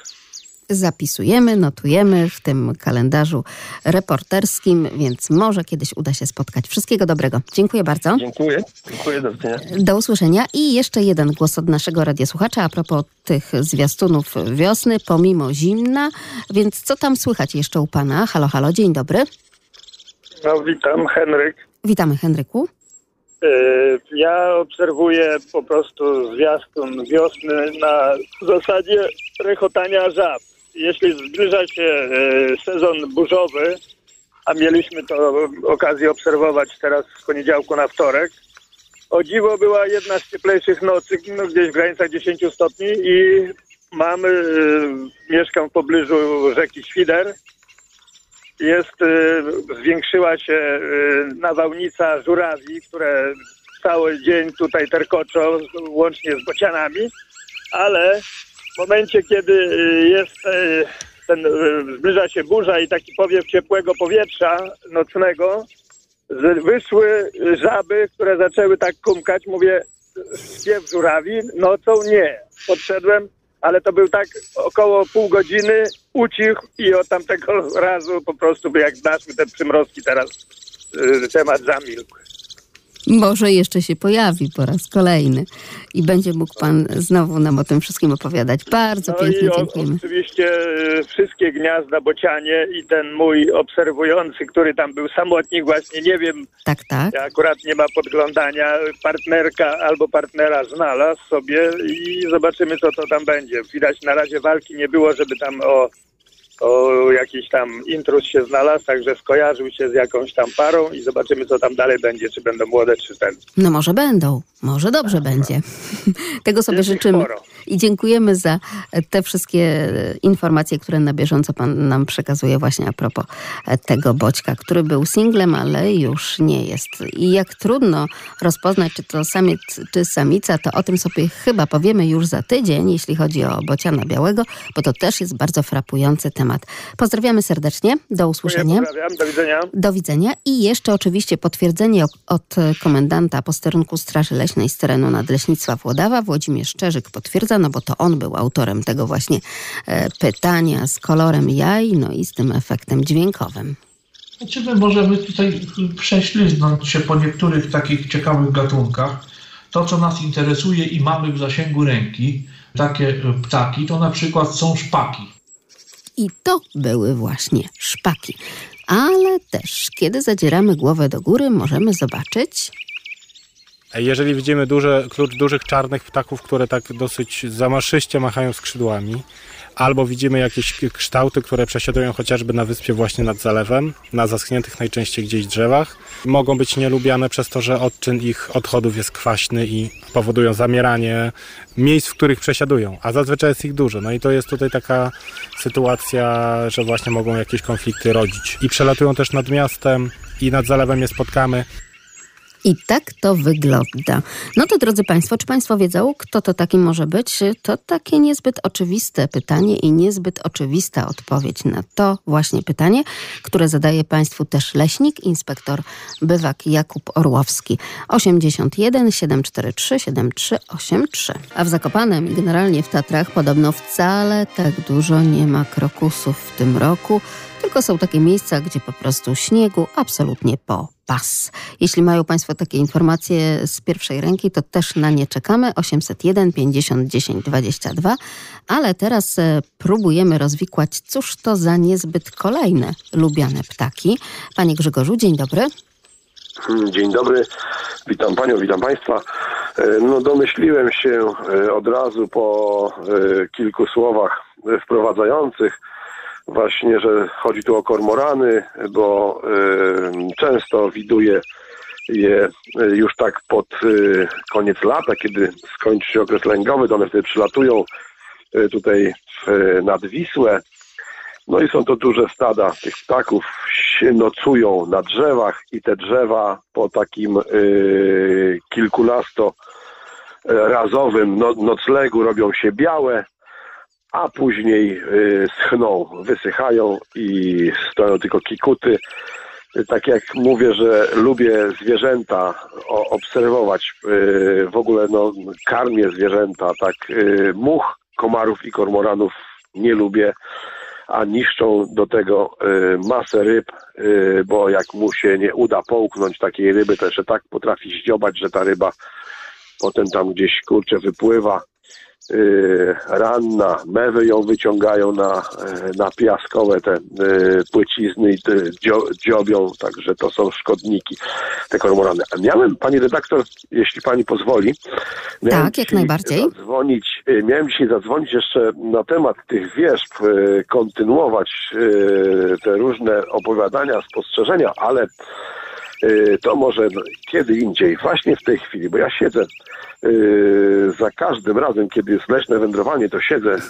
Zapisujemy, notujemy w tym kalendarzu reporterskim, więc może kiedyś uda się spotkać. Wszystkiego dobrego. Dziękuję bardzo. Dziękuję. Dziękuję, do widzenia. Do usłyszenia. I jeszcze jeden głos od naszego radiosłuchacza a propos tych zwiastunów wiosny, pomimo zimna. Więc co tam słychać jeszcze u pana? Halo, halo, dzień dobry. No witam, Henryk. Witamy, Henryku. Yy, Ja obserwuję po prostu zwiastun wiosny na zasadzie rechotania żab. Jeśli zbliża się yy, sezon burzowy, a mieliśmy to okazję obserwować teraz z poniedziałku na wtorek, o dziwo była jedna z cieplejszych nocy, no gdzieś w granicach 10 stopni i mamy, yy, mieszkam w pobliżu rzeki Świder, jest, y, zwiększyła się nawałnica żurawi, które cały dzień tutaj terkoczą, łącznie z bocianami, ale w momencie, kiedy y, jest y, ten, y, zbliża się burza i taki powiew ciepłego powietrza nocnego, wyszły żaby, które zaczęły tak kumkać, mówię, śpiew żurawi, nocą nie. Podszedłem, ale to był tak około pół godziny, ucichł i od tamtego razu po prostu, jak znaszmy te przymrozki teraz, temat zamilkł. Może jeszcze się pojawi po raz kolejny i będzie mógł pan znowu nam o tym wszystkim opowiadać. Bardzo No pięknie i o, dziękujemy. oczywiście y, wszystkie gniazda bocianie i ten mój obserwujący, który tam był samotnik właśnie, nie wiem, Tak, tak. akurat nie ma podglądania, partnerka albo partnera znalazł sobie i zobaczymy, co to tam będzie. Widać na razie walki nie było, żeby tam o, o jakiś tam intruz się znalazł, także skojarzył się z jakąś tam parą i zobaczymy, co tam dalej będzie, czy będą młode, czy ten. No może będą, może dobrze będzie. Tego sobie Jest życzymy. sporo. I dziękujemy za te wszystkie e, informacje, które na bieżąco pan nam przekazuje właśnie a propos e, tego Boćka, który był singlem, ale już nie jest. I jak trudno rozpoznać, czy to samiec, czy samica, to o tym sobie chyba powiemy już za tydzień, jeśli chodzi o Bociana Białego, bo to też jest bardzo frapujący temat. Temat. Pozdrawiamy serdecznie, do usłyszenia. Pozdrawiam, do widzenia. Do widzenia i jeszcze oczywiście potwierdzenie od komendanta posterunku Straży Leśnej z terenu Nadleśnictwa Włodawa. Włodzimierz Szczerzyk potwierdza, no bo to on był autorem tego właśnie e, pytania z kolorem jaj, no i z tym efektem dźwiękowym. Znaczy my możemy tutaj prześliznąć się po niektórych takich ciekawych gatunkach. To, co nas interesuje i mamy w zasięgu ręki, takie ptaki, to na przykład są szpaki. I to były właśnie szpaki. Ale też, kiedy zadzieramy głowę do góry, możemy zobaczyć Jeżeli widzimy duże, klucz dużych czarnych ptaków, które tak dosyć zamaszyście machają skrzydłami, albo widzimy jakieś kształty, które przesiadują chociażby na wyspie właśnie nad zalewem, na zaschniętych najczęściej gdzieś drzewach, mogą być nielubiane przez to, że odczyn ich odchodów jest kwaśny i powodują zamieranie miejsc, w których przesiadują, a zazwyczaj jest ich dużo. No i to jest tutaj taka sytuacja, że właśnie mogą jakieś konflikty rodzić. I przelatują też nad miastem i nad zalewem je spotkamy. I tak to wygląda. No to drodzy Państwo, czy Państwo wiedzą, kto to taki może być? To takie niezbyt oczywiste pytanie i niezbyt oczywista odpowiedź na to właśnie pytanie, które zadaje Państwu też leśnik, inspektor bywak Jakub Orłowski. 81 743 7383. A w Zakopanem i generalnie w Tatrach podobno wcale tak dużo nie ma krokusów w tym roku, tylko są takie miejsca, gdzie po prostu śniegu absolutnie po pas. Jeśli mają Państwo takie informacje z pierwszej ręki, to też na nie czekamy. 801 50 10 22. Ale teraz e, próbujemy rozwikłać, cóż to za niezbyt kolejne lubiane ptaki. Panie Grzegorzu, dzień dobry. Hmm, Dzień dobry, witam Panią, witam Państwa. E, No domyśliłem się e, od razu po kilku słowach wprowadzających właśnie, że chodzi tu o kormorany, bo e, często widuję je e, już tak pod e, koniec lata, kiedy skończy się okres lęgowy, to one wtedy przylatują tutaj nad Wisłę. No i są to duże stada tych ptaków, się nocują na drzewach i te drzewa po takim y, kilkunasto razowym no, noclegu robią się białe, a później y, schną, wysychają i stoją tylko kikuty. Tak jak mówię, że lubię zwierzęta obserwować, y, w ogóle no, karmię zwierzęta, tak y, much, komarów i kormoranów nie lubię a niszczą do tego masę ryb, bo jak mu się nie uda połknąć takiej ryby, to jeszcze tak potrafi zdziobać, że ta ryba potem tam gdzieś kurczę wypływa ranna, mewy ją wyciągają na, y, na piaskowe te y, płycizny i dzio, dziobią, także to są szkodniki, te kormorany. A miałem, pani redaktor, jeśli pani pozwoli, miałem Tak, jak najbardziej. Zadzwonić, y, miałem dzisiaj zadzwonić jeszcze na temat tych wierzb, y, kontynuować y, te różne opowiadania, spostrzeżenia, ale y, to może kiedy indziej, właśnie w tej chwili, bo ja siedzę y, za każdym razem, kiedy jest leśne wędrowanie, to siedzę y,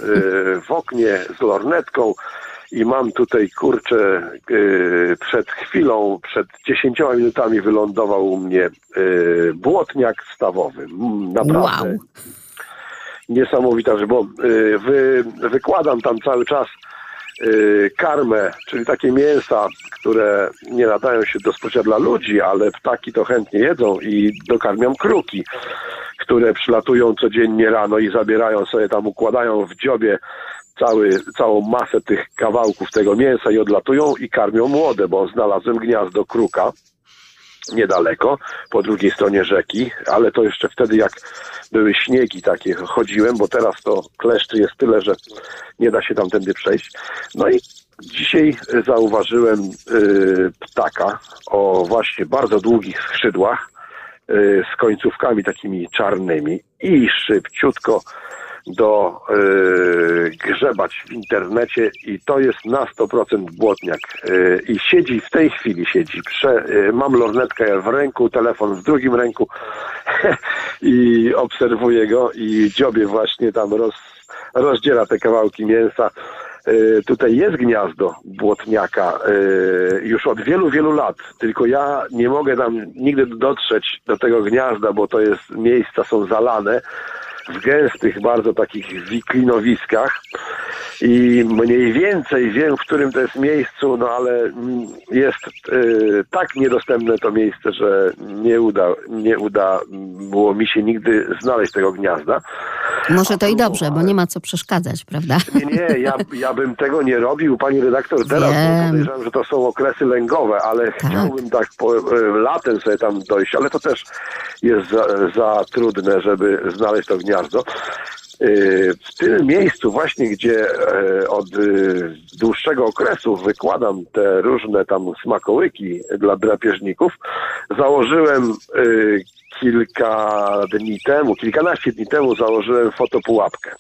w oknie z lornetką i mam tutaj, kurczę, y, przed chwilą, przed 10 minutami wylądował u mnie y, błotniak stawowy. Mm, Naprawdę Wow. niesamowita rzecz, bo y, wy, wykładam tam cały czas y, karmę, czyli takie mięsa, które nie nadają się do spożycia dla ludzi, ale ptaki to chętnie jedzą i dokarmiam kruki, które przylatują codziennie rano i zabierają sobie tam, układają w dziobie cały, całą masę tych kawałków tego mięsa i odlatują i karmią młode, bo znalazłem gniazdo kruka niedaleko, po drugiej stronie rzeki, ale to jeszcze wtedy jak były śniegi takie chodziłem, bo teraz to kleszczy jest tyle, że nie da się tamtędy przejść. No i dzisiaj zauważyłem y, ptaka o właśnie bardzo długich skrzydłach y, z końcówkami takimi czarnymi i szybciutko do y, grzebać w internecie i to jest na 100% błotniak. Y, I siedzi, w tej chwili siedzi. Prze, y, mam lornetkę w ręku, telefon w drugim ręku i obserwuję go i dziobie właśnie tam roz, rozdziela te kawałki mięsa. Y, Tutaj jest gniazdo błotniaka y, już od wielu, wielu lat, tylko ja nie mogę tam nigdy dotrzeć do tego gniazda, bo to jest, miejsca są zalane w gęstych, bardzo takich wiklinowiskach i mniej więcej wiem, w którym to jest miejscu, no ale jest y, tak niedostępne to miejsce, że nie uda, nie uda było mi się nigdy znaleźć tego gniazda. Może to i dobrze, bo nie ma co przeszkadzać, prawda? Nie, nie, ja, ja bym tego nie robił, pani redaktor, teraz, Wiem. podejrzewam, że to są okresy lęgowe, ale chciałbym tak po, e, latem sobie tam dojść, ale to też jest za, za trudne, żeby znaleźć to gniazdo. E, W tym miejscu właśnie, gdzie e, od e, dłuższego okresu wykładam te różne tam smakołyki dla drapieżników, założyłem e, kilka dni temu, kilkanaście dni temu założyłem fotopułapkę.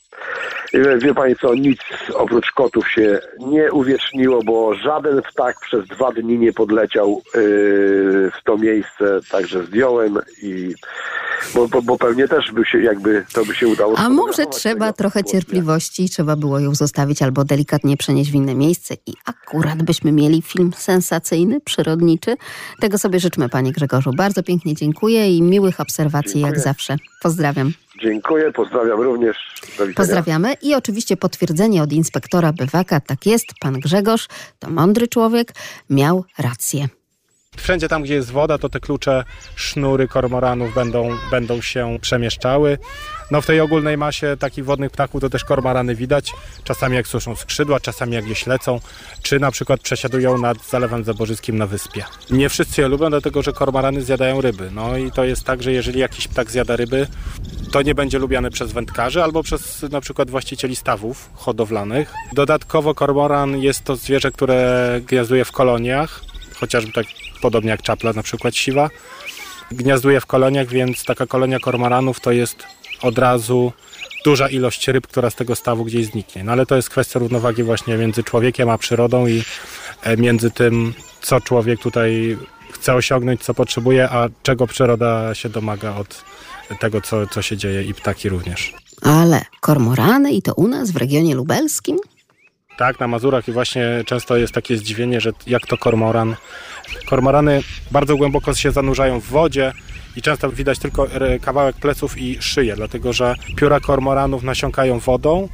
Wie- Wie pani co, nic oprócz kotów się nie uwieczniło, bo żaden ptak przez dwa dni nie podleciał yy, w to miejsce, także zdjąłem i bo, bo, bo pewnie też by się jakby to by się udało. A może trzeba trochę cierpliwości i trzeba było ją zostawić albo delikatnie przenieść w inne miejsce i akurat byśmy mieli film sensacyjny, przyrodniczy. Tego sobie życzmy, panie Grzegorzu. Bardzo pięknie dziękuję i miłych obserwacji jak zawsze. Pozdrawiam. Dziękuję, pozdrawiam również. Pozdrawiamy i oczywiście potwierdzenie od inspektora Bywaka. Tak jest, pan Grzegorz to mądry człowiek, miał rację. Wszędzie tam, gdzie jest woda, to te klucze, sznury kormoranów będą, będą się przemieszczały. No w tej ogólnej masie takich wodnych ptaków to też kormorany widać. Czasami jak suszą skrzydła, czasami jak gdzieś lecą, czy na przykład przesiadują nad Zalewem Zaborzyskim na wyspie. Nie wszyscy je lubią, dlatego że kormorany zjadają ryby. No i to jest tak, że jeżeli jakiś ptak zjada ryby, to nie będzie lubiany przez wędkarzy albo przez na przykład właścicieli stawów hodowlanych. Dodatkowo kormoran jest to zwierzę, które gniazduje w koloniach, chociażby tak podobnie jak czapla na przykład siwa. Gniazduje w koloniach, więc taka kolonia kormoranów to jest od razu duża ilość ryb, która z tego stawu gdzieś zniknie. No ale to jest kwestia równowagi właśnie między człowiekiem a przyrodą i e, między tym, co człowiek tutaj chce osiągnąć, co potrzebuje, a czego przyroda się domaga od tego, co, co się dzieje i ptaki również. Ale kormorany i to u nas w regionie lubelskim? Tak, na Mazurach i właśnie często jest takie zdziwienie, że jak to kormoran. Kormorany bardzo głęboko się zanurzają w wodzie i często widać tylko e, kawałek pleców i szyję, dlatego że pióra kormoranów nasiąkają wodą,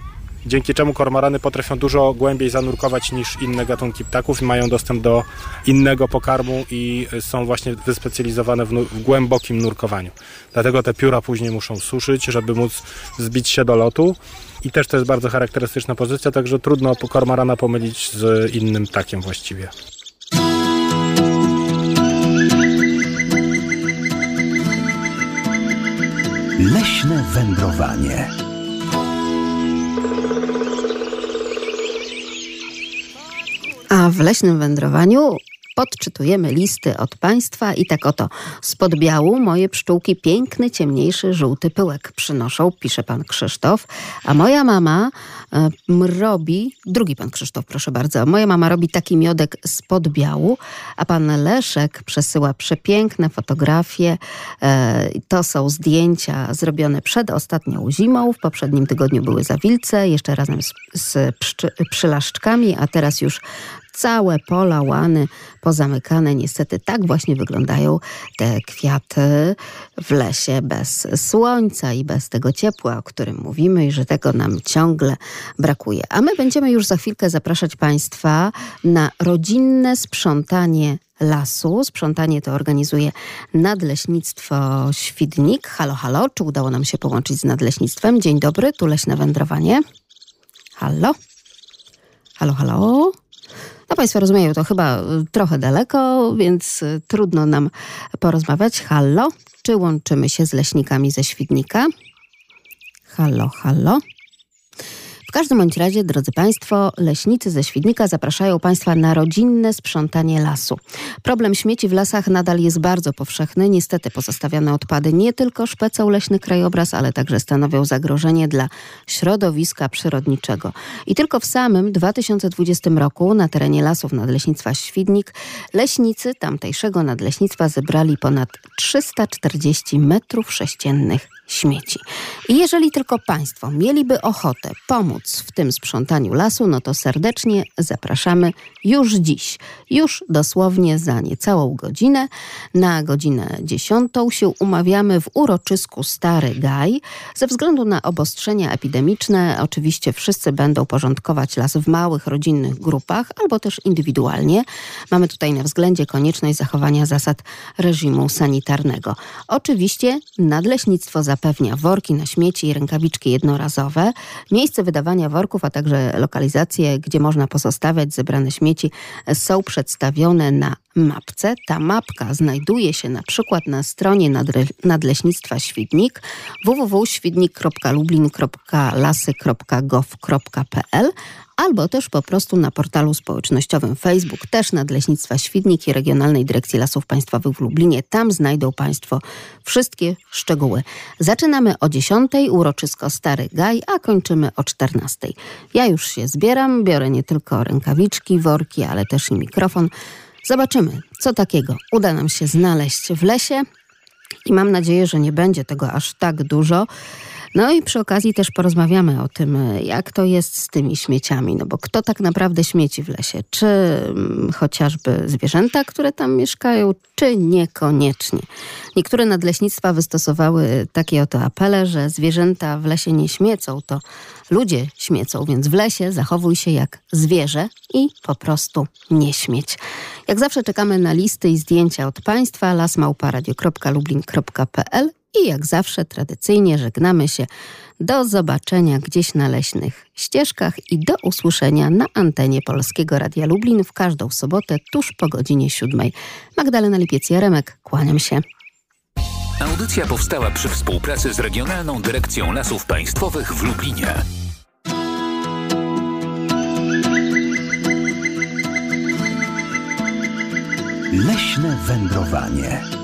dzięki czemu kormorany potrafią dużo głębiej zanurkować niż inne gatunki ptaków i mają dostęp do innego pokarmu i są właśnie wyspecjalizowane w, w głębokim nurkowaniu. Dlatego te pióra później muszą suszyć, żeby móc zbić się do lotu. I też to jest bardzo charakterystyczna pozycja, także trudno kormorana pomylić z innym ptakiem właściwie. Leśne wędrowanie. A w leśnym wędrowaniu podczytujemy listy od państwa i tak oto. Z podbiału moje pszczółki piękny, ciemniejszy, żółty pyłek przynoszą, pisze pan Krzysztof, a moja mama m, robi, drugi pan Krzysztof, proszę bardzo, moja mama robi taki miodek z podbiału, a pan Leszek przesyła przepiękne fotografie. E, to są zdjęcia zrobione przed ostatnią zimą, w poprzednim tygodniu były zawilce, jeszcze razem z, z pszczy, przylaszczkami, a teraz już całe pola, łany pozamykane. Niestety tak właśnie wyglądają te kwiaty w lesie bez słońca i bez tego ciepła, o którym mówimy i że tego nam ciągle brakuje. A my będziemy już za chwilkę zapraszać Państwa na rodzinne sprzątanie lasu. Sprzątanie to organizuje Nadleśnictwo Świdnik. Halo, halo, czy udało nam się połączyć z Nadleśnictwem? Dzień dobry, tu Leśne Wędrowanie. Halo? Halo, halo? No Państwo rozumieją, to chyba y, trochę daleko, więc y, trudno nam porozmawiać. Hallo, czy łączymy się z leśnikami ze Świdnika? Halo, halo. W każdym bądź razie, drodzy Państwo, leśnicy ze Świdnika zapraszają Państwa na rodzinne sprzątanie lasu. Problem śmieci w lasach nadal jest bardzo powszechny. Niestety pozostawiane odpady nie tylko szpecą leśny krajobraz, ale także stanowią zagrożenie dla środowiska przyrodniczego. I tylko w samym 2020 roku na terenie lasów Nadleśnictwa Świdnik leśnicy tamtejszego nadleśnictwa zebrali ponad 340 metrów sześciennych śmieci. I jeżeli tylko Państwo mieliby ochotę pomóc w tym sprzątaniu lasu, no to serdecznie zapraszamy już dziś, już dosłownie za niecałą godzinę. Na godzinę 10 się umawiamy w uroczysku Stary Gaj. Ze względu na obostrzenia epidemiczne, oczywiście wszyscy będą porządkować las w małych, rodzinnych grupach albo też indywidualnie. Mamy tutaj na względzie konieczność zachowania zasad reżimu sanitarnego. Oczywiście nadleśnictwo zapewnia worki na śmieci i rękawiczki jednorazowe, miejsce wydawania worków, a także lokalizacje, gdzie można pozostawiać zebrane śmieci są przedstawione na mapce. Ta mapka znajduje się na przykład na stronie Nadleśnictwa Świdnik www.świdnik.lublin.lasy.gov.pl albo też po prostu na portalu społecznościowym Facebook, też Nadleśnictwa Świdnik i Regionalnej Dyrekcji Lasów Państwowych w Lublinie. Tam znajdą Państwo wszystkie szczegóły. Zaczynamy o 10, uroczysko Stary Gaj, a kończymy o 14. Ja już się zbieram, biorę nie tylko rękawiczki, worki, ale też i mikrofon. Zobaczymy, co takiego uda nam się znaleźć w lesie i mam nadzieję, że nie będzie tego aż tak dużo. No i przy okazji też porozmawiamy o tym, jak to jest z tymi śmieciami, no bo kto tak naprawdę śmieci w lesie? Czy mm, chociażby zwierzęta, które tam mieszkają, czy niekoniecznie? Niektóre nadleśnictwa wystosowały takie oto apele, że zwierzęta w lesie nie śmiecą, to ludzie śmiecą, więc w lesie zachowuj się jak zwierzę i po prostu nie śmieć. Jak zawsze czekamy na listy i zdjęcia od Państwa lasmałparadio.lublin.pl i jak zawsze tradycyjnie żegnamy się. Do zobaczenia gdzieś na leśnych ścieżkach i do usłyszenia na antenie Polskiego Radia Lublin w każdą sobotę tuż po godzinie siódmej. Magdalena Lipiec-Jaremek, kłaniam się. Audycja powstała przy współpracy z Regionalną Dyrekcją Lasów Państwowych w Lublinie. Leśne wędrowanie.